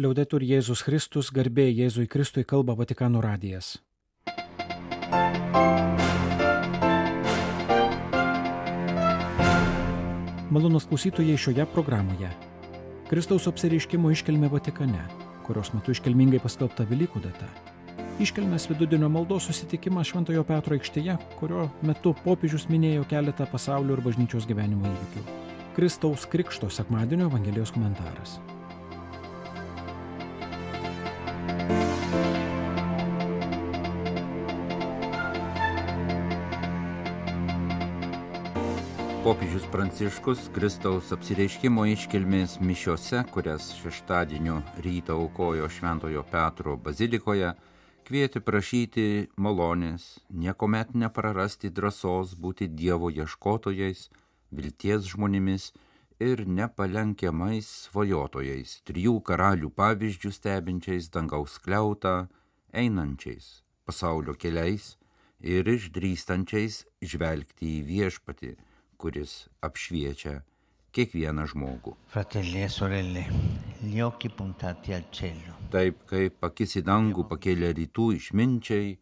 Liaudetur Jėzus Kristus, garbė Jėzui Kristui kalba Vatikano radijas. Malonus klausytojai šioje programoje. Kristaus apsireiškimo iškelmė Vatikane, kurios metu iškelmingai paskelbta Velykų data. Iškelmės vidudienio maldos susitikimas Šventojo Petro aikštėje, kurio metu popiežius minėjo keletą pasaulio ir bažnyčios gyvenimo įvykių. Kristaus Krikšto sekmadienio Evangelijos komentaras. Popiežius Pranciškus Kristaus apsireiškimo iškilmės mišiose, kurias šeštadienio rytą aukojo Šventojo Petro bazilikoje, kvietė prašyti malonės, niekuomet neprarasti drąsos būti Dievo ieškotojais, vilties žmonėmis ir nepalenkiamais svajotojais, trijų karalių pavyzdžių stebinčiais dangaus kliautą, einančiais pasaulio keliais ir išdrįstančiais žvelgti į viešpatį kuris apšviečia kiekvieną žmogų. Fratelli e sorelle, gli occhi puntati al cielo. Taip kaip akis į dangų pakėlė rytų išminčiai,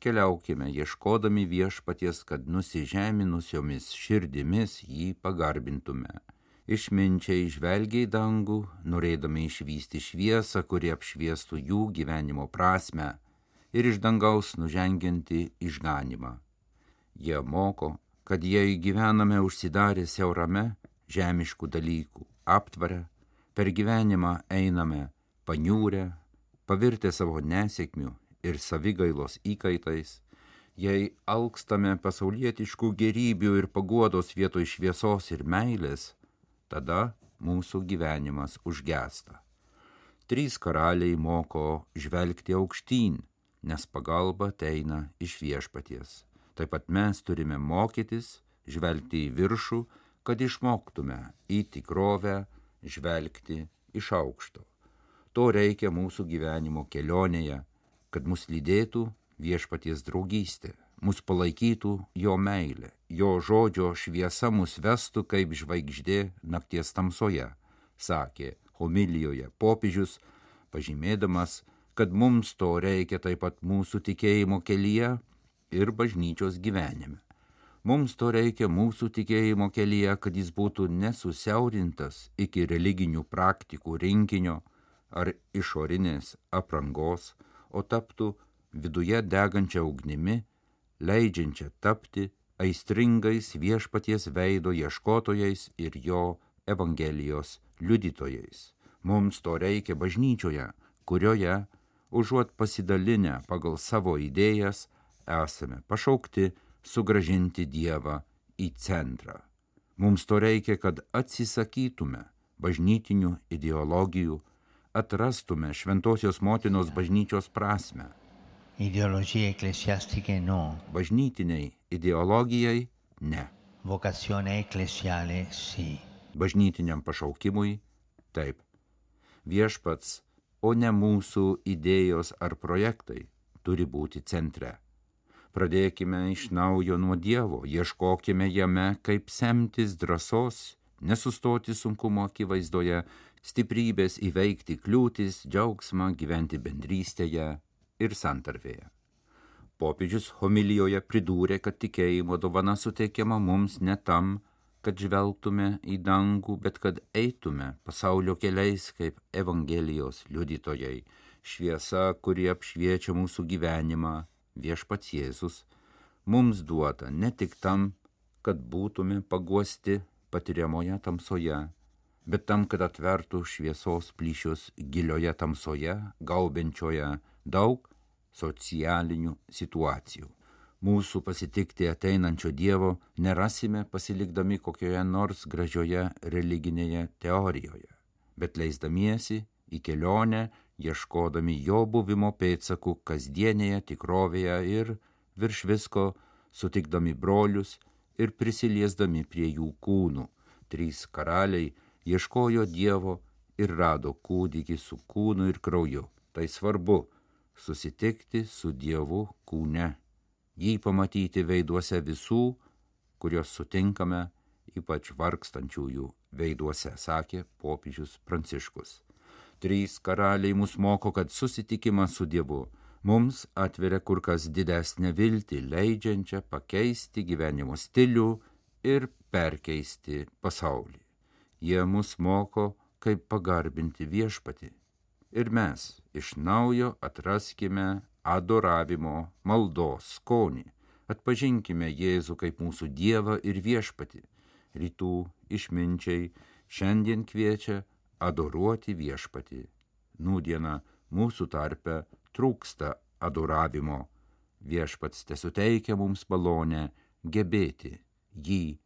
keliaukime ieškodami viešpaties, kad nusižeminusiomis širdimis jį pagarbintume. Išminčiai žvelgia į dangų, norėdami išvysti šviesą, kuri apšviestų jų gyvenimo prasme ir iš dangaus nuženginti išganimą. Jie moko, kad jei gyvename užsidarę siaurame žemiškų dalykų aptvarę, per gyvenimą einame paniūrę, pavirtę savo nesėkmių ir savigailos įkaitais, jei alkstame pasaulietiškų gerybių ir paguodos vietoj šviesos ir meilės, tada mūsų gyvenimas užgesta. Trys karaliai moko žvelgti aukštyn, nes pagalba ateina iš viešpaties. Taip pat mes turime mokytis, žvelgti į viršų, kad išmoktume į tikrovę žvelgti iš aukšto. To reikia mūsų gyvenimo kelionėje, kad mus lydėtų viešpaties draugystė, mus palaikytų jo meilė, jo žodžio šviesa mus vestų kaip žvaigždė nakties tamsoje, sakė homilijoje popiežius, pažymėdamas, kad mums to reikia taip pat mūsų tikėjimo kelyje ir bažnyčios gyvenime. Mums to reikia mūsų tikėjimo kelyje, kad jis būtų nesusiaurintas iki religinių praktikų rinkinio ar išorinės aprangos, o taptų viduje degančia ugnimi, leidžiančia tapti aistringais viešpaties veido ieškotojais ir jo Evangelijos liudytojais. Mums to reikia bažnyčioje, kurioje, užuot pasidalinę pagal savo idėjas, esame pašaukti sugražinti Dievą į centrą. Mums to reikia, kad atsisakytume bažnytinių ideologijų, atrastume šventosios motinos bažnyčios prasme. Ideologija eklesiastikė no. Bažnytiniai ideologijai ne. Vokacione eklesiale sì. Bažnytiniam pašaukimui taip. Viešpats, o ne mūsų idėjos ar projektai turi būti centre. Pradėkime iš naujo nuo Dievo, ieškokime jame, kaip semtis drąsos, nesustoti sunkumo akivaizdoje, stiprybės įveikti kliūtis, džiaugsmą gyventi bendrystėje ir santarvėje. Popiežius homilijoje pridūrė, kad tikėjimo dovana suteikiama mums ne tam, kad žvelgtume į dangų, bet kad eitume pasaulio keliais kaip Evangelijos liudytojai, šviesa, kuri apšviečia mūsų gyvenimą viešpats Jėzus mums duota ne tik tam, kad būtume paguosti patiriamoje tamsoje, bet tam, kad atvertų šviesos plyšius gilioje tamsoje, gaubiančioje daug socialinių situacijų. Mūsų pasitikti ateinančio Dievo nerasime pasilikdami kokioje nors gražioje religinėje teorijoje, bet leisdamiesi į kelionę ieškodami jo buvimo pėdsakų kasdienėje tikrovėje ir virš visko sutikdami brolius ir prisiliesdami prie jų kūnų. Trys karaliai ieškojo Dievo ir rado kūdikį su kūnu ir krauju. Tai svarbu - susitikti su Dievu kūne, jį pamatyti veiduose visų, kuriuos sutinkame, ypač vargstančiųjų veiduose, sakė popiežius Pranciškus. Trys karaliai mus moko, kad susitikimas su Dievu mums atveria kur kas didesnę viltį, leidžiančią pakeisti gyvenimo stilių ir perkeisti pasaulį. Jie mus moko, kaip pagarbinti viešpatį. Ir mes iš naujo atraskime adoravimo, maldos skonį, atpažinkime Jėzų kaip mūsų Dievą ir viešpatį. Rytų išminčiai šiandien kviečia adoruoti viešpatį. Nūdiena mūsų tarpe trūksta adoravimo. Viešpats tesuteikia mums malonę gebėti jį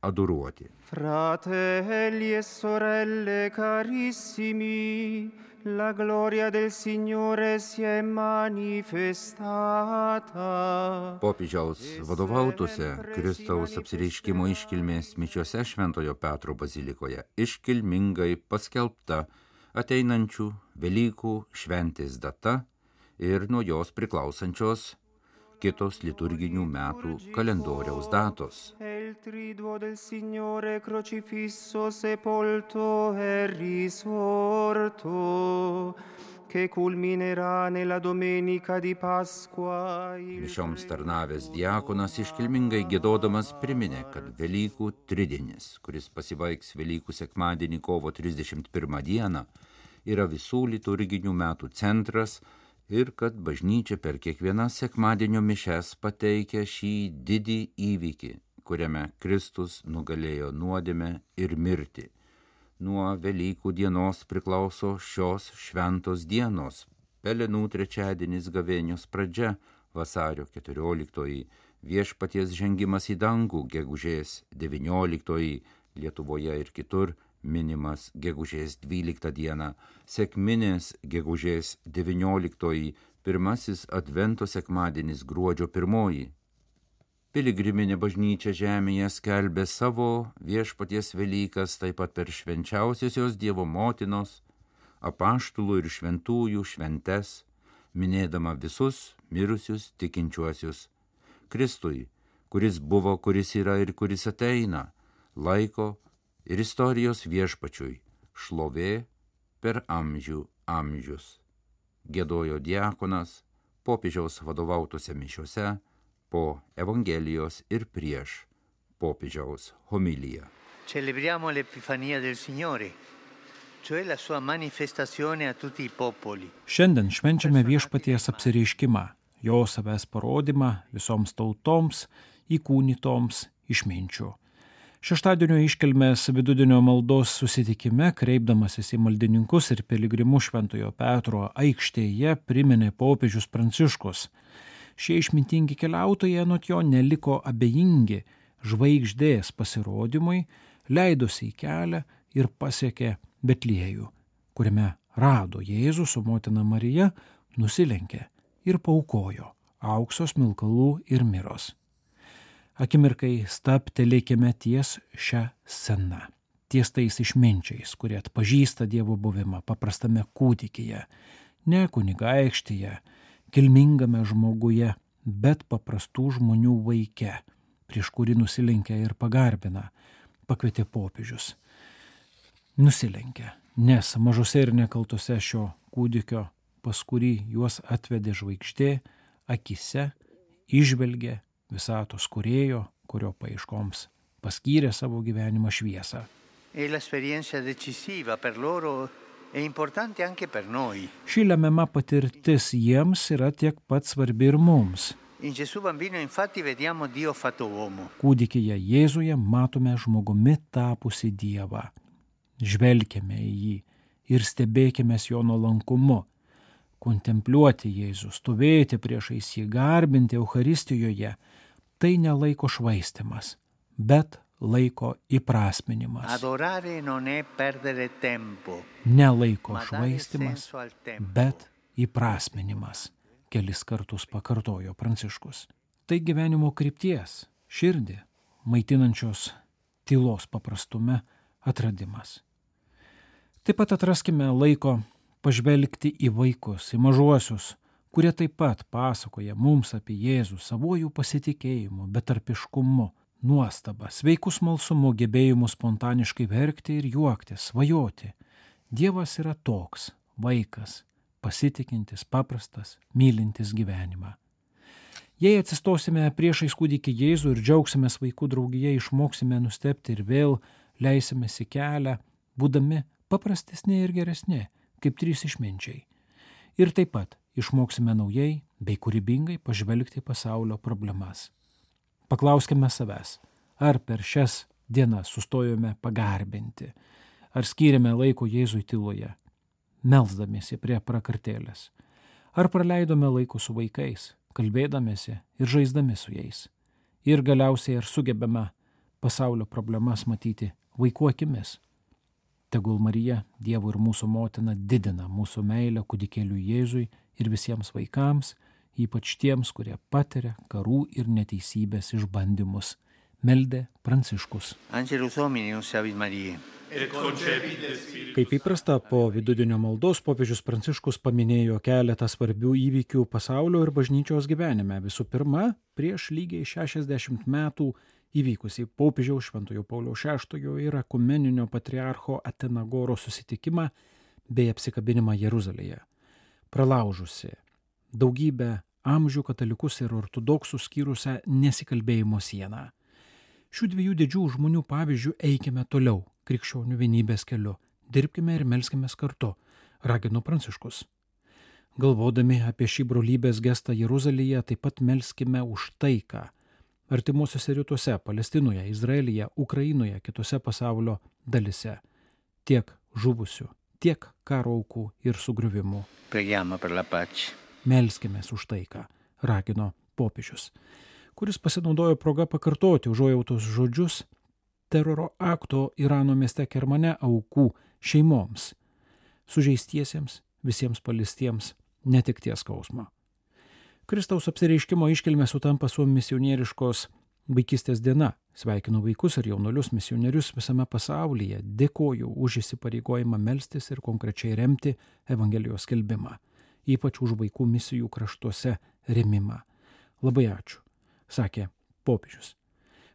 adoruoti. Fratelli e sorelle carissimi, la gloria del Signore si è manifestata. Popiežiaus vadovautose Kristaus apsireiškimo iškilmės mičiuose Šventojo Petro bazilikoje iškilmingai paskelbta ateinančių Velykų šventės data ir nuo jos priklausančios kitos liturginių metų kalendoriaus datos. Il triduo del Signore crocifisso, sepolto e risorto, che culminerà nella domenica di Pasqua. Mišioms tarnavęs diakonas iškilmingai gėdodamas priminė, kad Velykų tridienis, kuris pasibaigs Velykų sekmadienį kovo 31 dieną, yra visų liturginių metų centras ir kad bažnyčia per kiekvienas sekmadienio mišes pateikia šį didį įvykį, kuriame Kristus nugalėjo nuodėmę ir mirtį. Nuo Velykų dienos priklauso šios šventos dienos, Pelenų trečiadienis gavėnios pradžia, vasario 14, viešpaties žengimas į dangų, gegužės 19, Lietuvoje ir kitur minimas gegužės 12 dieną, sekminės gegužės 19, pirmasis advento sekmadienis gruodžio 1. Piligriminė bažnyčia žemėje skelbė savo viešpaties Velykas taip pat per švenčiausiosios Dievo motinos, apaštulų ir šventųjų šventes, minėdama visus mirusius tikinčiuosius. Kristui, kuris buvo, kuris yra ir kuris ateina, laiko ir istorijos viešpačiui šlovė per amžių amžius. Gėdojo diakonas popiežiaus vadovautose mišiuose po Evangelijos ir prieš popiežiaus homiliją. Celebriamo l'Epifania del Signore, cioè la sua manifestazione a tutti i popoli. Šiandien švenčiame viešpaties apsireiškimą, jo savęs parodymą visoms tautoms, įkūnytoms išminčių. Šeštadienio iškelmės vidudienio maldos susitikime, kreipdamasis į maldininkus ir piligrimus Šventojo Petro aikštėje, priminė popiežius Pranciškus. Šie išmintingi keliautojai anot jo neliko abejingi žvaigždės pasirodymui, leidosi į kelią ir pasiekė Betliejų, kuriame rado Jėzų su motina Marija, nusilenkė ir paukojo auksos milkalų ir miros. Akimirkai staptelėkime ties šią sceną, ties tais išminčiais, kurie atpažįsta Dievo buvimą paprastame kūdikyje, ne kunigaikštyje, kilmingame žmoguje, bet paprastų žmonių vaike, prieš kurį nusilenkia ir pagarbina, pakvietė popiežius. Nusilenkia, nes mažose ir nekaltose šio kūdikio, pas kurį juos atvedė žvaigždė, akise išvelgė visatos kurėjo, kurio paieškoms paskyrė savo gyvenimą šviesą. E importante anche per noi. Ši lemiama patirtis jiems yra tiek pat svarbi ir mums. In Gesù bambino infatti vediamo Dio fatto uomo. Kūdikyje Jėzuje matome žmogumi tapusi Dievą. Žvelkime į jį ir stebėkime jo nuolankumu. Kontempliuoti Jėzų, stovėti priešais jį, garbinti Euharistijoje - tai nelaiko švaistimas, bet laiko įprasminimas. Ma dare švaistimas, bet įprasminimas, kelis kartus pakartojo Pranciškus. Tai gyvenimo krypties, širdį, maitinančios tylos paprastume atradimas. Taip pat atraskime laiko pažvelgti į vaikus, į mažuosius, kurie taip pat pasakoja mums apie Jėzų savojų pasitikėjimu, betarpiškumu, nuostaba, sveiku smalsumu, gebėjimu spontaniškai verkti ir juokti, svajoti. Dievas yra toks, vaikas, pasitikintis, paprastas, mylintis gyvenimą. Jei atsistosime priešais kūdikį Jėzų ir džiaugsime vaikų draugije, išmoksime nustepti ir vėl leisimės į kelią, būdami paprastesni ir geresni, kaip trys išminčiai. Ir taip pat išmoksime naujai bei kūrybingai pažvelgti pasaulio problemas. Paklauskime savęs, ar per šias dienas sustojome pagarbinti, ar skyrėme laiko Jėzui tyloje, melzdamiesi prie prakartėlės, ar praleidome laiko su vaikais, kalbėdamėsi ir žaisdami su jais. Ir galiausiai ar sugebame pasaulio problemas matyti vaikų akimis. Tegul Marija, Dievo ir mūsų motina, didina mūsų meilę kudikėliui Jėzui ir visiems vaikams, ypač tiems, kurie patiria karų ir neteisybės išbandymus. Meldė Pranciškus. Angelus Dominus Ave Maria. Kaip įprasta, po vidudienio maldos popiežius Pranciškus paminėjo keletą svarbių įvykių pasaulio ir bažnyčios gyvenime. Visų pirma, prieš lygiai 60 metų įvykusi popiežiaus Šventojo Pauliaus VI ir akumeninio patriarcho Atenagoro susitikimą bei apsikabinimą Jeruzalėje. Pralaužusi daugybę amžių katalikus ir ortodoksų skyrusią nesikalbėjimo sieną. Šių dviejų didžių žmonių pavyzdžių eikime toliau krikščionių vienybės keliu. Dirbkime ir melskime kartu, ragino Pranciškus. Galvodami apie šį brolybės gestą Jeruzalėje, taip pat melskime už taiką. Artimuosiuose rytuose, Palestinoje, Izraelyje, Ukrainoje, kitose pasaulio dalise. Tiek žuvusių, tiek karo aukų ir sugriuvimų. Melskime už taiką, ragino popiežius, kuris pasinaudojo progą pakartoti užuojautos žodžius teroro akto Irano mieste Kermane aukų šeimoms, sužeistiesiems, visiems palistiems netikties skausmo. Kristaus apsireiškimo iškilmė sutampa su misionieriškos vaikystės diena. Sveikinu vaikus ir jaunolius misionierius visame pasaulyje, dėkoju už įsipareigojimą melstis ir konkrečiai remti Evangelijos skelbimą, ypač už vaikų misijų kraštuose remimą. Labai ačiū, sakė popiežius.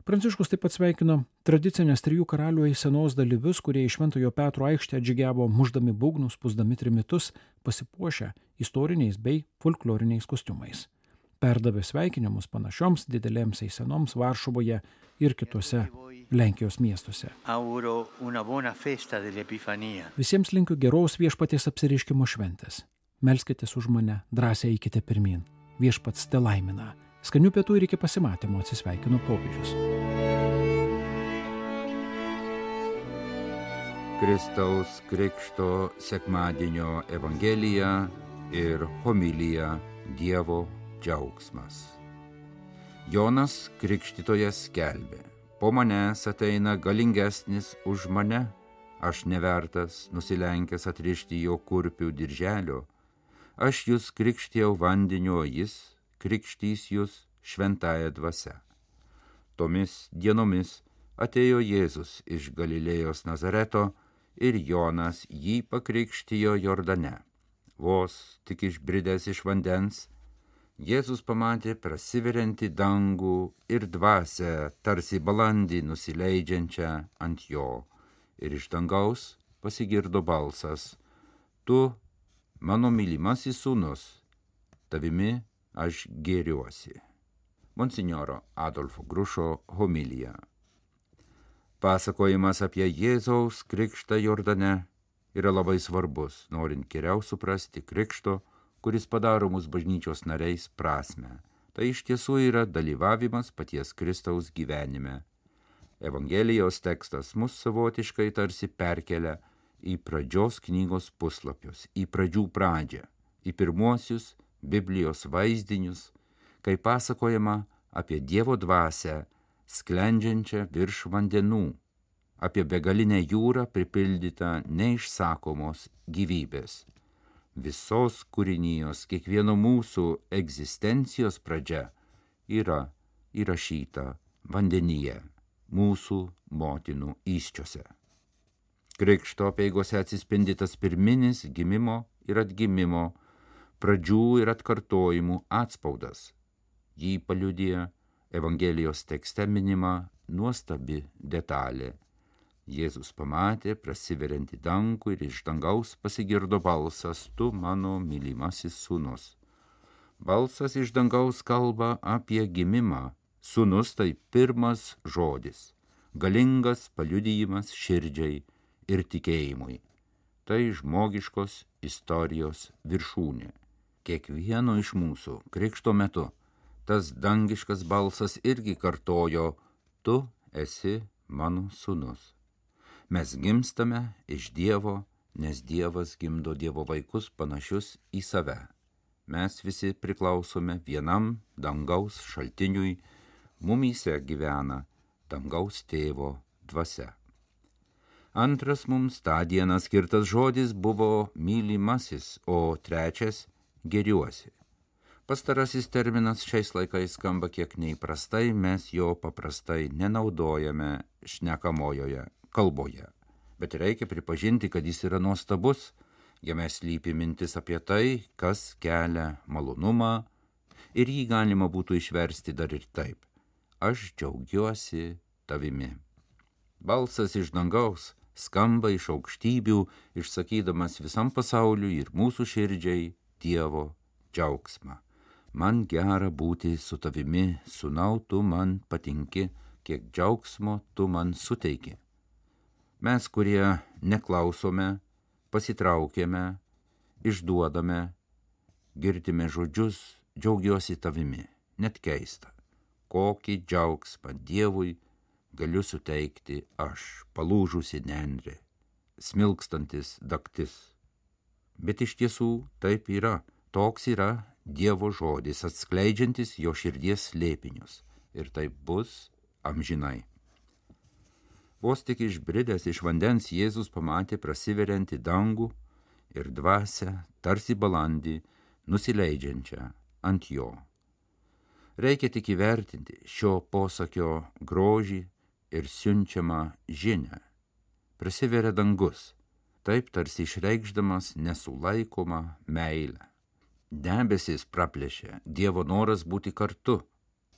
Pranciškus taip pat sveikino tradicinės trijų karalių eisenos dalyvius, kurie iš Šventojo Petro aikštę džigiavo muždami būgnus, pusdami trimitus, pasipuošę istoriniais bei folkloriniais kostiumais. Perdavė sveikinimus panašioms didelėms eisenoms Varšuvoje ir kitose Lenkijos miestuose. Visiems linkiu geros viešpaties apsiriškimo šventės. Melskitės už mane, drąsiai eikite pirmin. Viešpats te laimina. Skanių pietų ir iki pasimatymo atsisveikino popiežius. Kristaus Krikšto sekmadienio Evangelija ir homilija Dievo džiaugsmas. Jonas Krikštytojas skelbė, po manęs ateina galingesnis už mane, aš nevertas nusilenkęs atrišti jo kurpių dirželio, aš jūs krikštėjau vandeniu, o jis krikštys jūs šventąją dvasę. Tomis dienomis atėjo Jėzus iš Galilėjos Nazareto ir Jonas jį pakrikštijo Jordane. Vos tik išbridęs iš vandens, Jėzus pamatė prasiveriantį dangų ir dvasę, tarsi balandį nusileidžiančią ant jo, ir iš dangaus pasigirdo balsas, Tu, mano mylimasis sūnus, tavimi aš gėriuosi. Monsignoro Adolfo Grušo homilija. Pasakojimas apie Jėzaus krikštą Jordane yra labai svarbus, norint geriau suprasti krikšto, kuris padaro mus bažnyčios nariais prasme. Tai iš tiesų yra dalyvavimas paties Kristaus gyvenime. Evangelijos tekstas mus savotiškai tarsi perkelia į pradžios knygos puslapius, į pradžių pradžią, į pirmuosius Biblijos vaizdinius, kai pasakojama apie Dievo dvasę sklendžiančią virš vandenų, apie begalinę jūrą pripildytą neišsakomos gyvybės. Visos kūrinijos, kiekvieno mūsų egzistencijos pradžia yra įrašyta vandenyje, mūsų motinų įščiuose. Krikšto peigose atsispindytas pirminis gimimo ir atgimimo pradžių ir atkartojimų atspaudas. Jį paliudija Evangelijos tekste minima nuostabi detalė. Jėzus pamatė prasiveriantį dangų ir iš dangaus pasigirdo balsas, tu mano mylimasis sūnus. Balsas iš dangaus kalba apie gimimą. Sūnus tai pirmas žodis, galingas paliudijimas širdžiai ir tikėjimui. Tai žmogiškos istorijos viršūnė. Kiekvieno iš mūsų krikšto metu tas dangiškas balsas irgi kartojo, tu esi mano sūnus. Mes gimstame iš Dievo, nes Dievas gimdo Dievo vaikus panašius į save. Mes visi priklausome vienam dangaus šaltiniui, mumyse gyvena dangaus tėvo dvasia. Antras mums tą dieną skirtas žodis buvo mylimasis, o trečias - geriuosi. Pastarasis terminas šiais laikais skamba kiek neįprastai, mes jo paprastai nenaudojame šnekamojoje kalboje. Bet reikia pripažinti, kad jis yra nuostabus, jame slypi mintis apie tai, kas kelia malonumą ir jį galima būtų išversti dar ir taip. Aš džiaugiuosi tavimi. Balsas iš dangaus skamba iš aukštybių, išsakydamas visam pasauliu ir mūsų širdžiai Dievo džiaugsmą. Man gera būti su tavimi, sunau tu man patinki, kiek džiaugsmo tu man suteiki. Mes, kurie neklausome, pasitraukėme, išduodame, girdime žodžius, džiaugiuosi tavimi, net keista. Kokį džiaugsmą Dievui galiu suteikti aš, palūžusi nendrė, smilkstantis daktis. Bet iš tiesų taip yra, toks yra Dievo žodis, atskleidžiantis jo širdies slėpinius. Ir taip bus amžinai. Vos tik išbridęs iš vandens Jėzus pamatė prasiveriantį dangų ir dvasę, tarsi balandį, nusileidžiančią ant jo. Reikia tik įvertinti šio posakio grožį ir siunčiamą žinę. Prasiveria dangus, taip tarsi išreikšdamas nesulaikomą meilę. Debesis praplėšė Dievo noras būti kartu.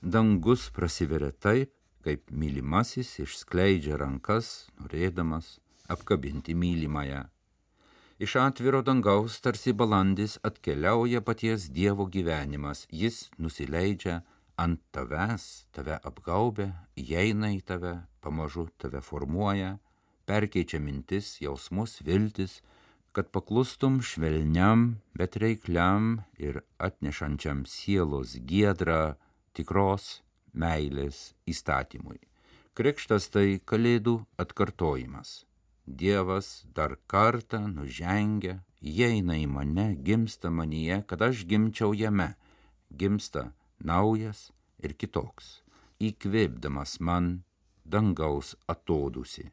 Dangus prasiveria taip, kaip mylimasis išskleidžia rankas, norėdamas apkabinti mylimąją. Iš atviro dangaus tarsi balandis atkeliauja paties Dievo gyvenimas, jis nusileidžia ant tavęs, tave apgaubia, įeina į tave, pamažu tave formuoja, perkeičia mintis, jausmus, viltis, kad paklustum švelniam, bet reikliam ir atnešančiam sielos giedrą tikros meilės įstatymui. Krikštas tai kalėdų atkartojimas. Dievas dar kartą nužengia, įeina į mane, gimsta manyje, kad aš gimčiau jame, gimsta naujas ir kitoks, įkvėpdamas man dangaus atodusi.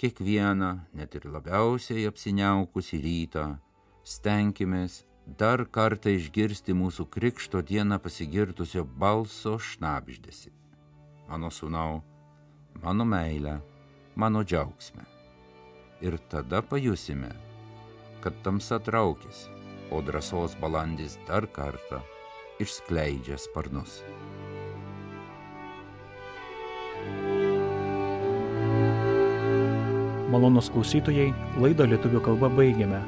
Kiekvieną, net ir labiausiai apsiniaukusi rytą, stenkimės dar kartą išgirsti mūsų krikšto dieną pasigirtusio balso šnapždėsi. Mano sūnau, mano meilė, mano džiaugsme. Ir tada pajusime, kad tamsa traukėsi, o drąsos balandis dar kartą išskleidžia sparnus. Malonus klausytojai, laidą lietuvių kalba baigiame.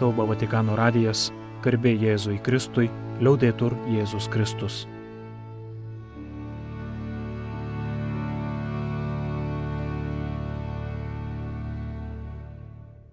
Kalba Vatikano radijas Garbė Jėzui Kristui, liaudėtur Jėzus Kristus.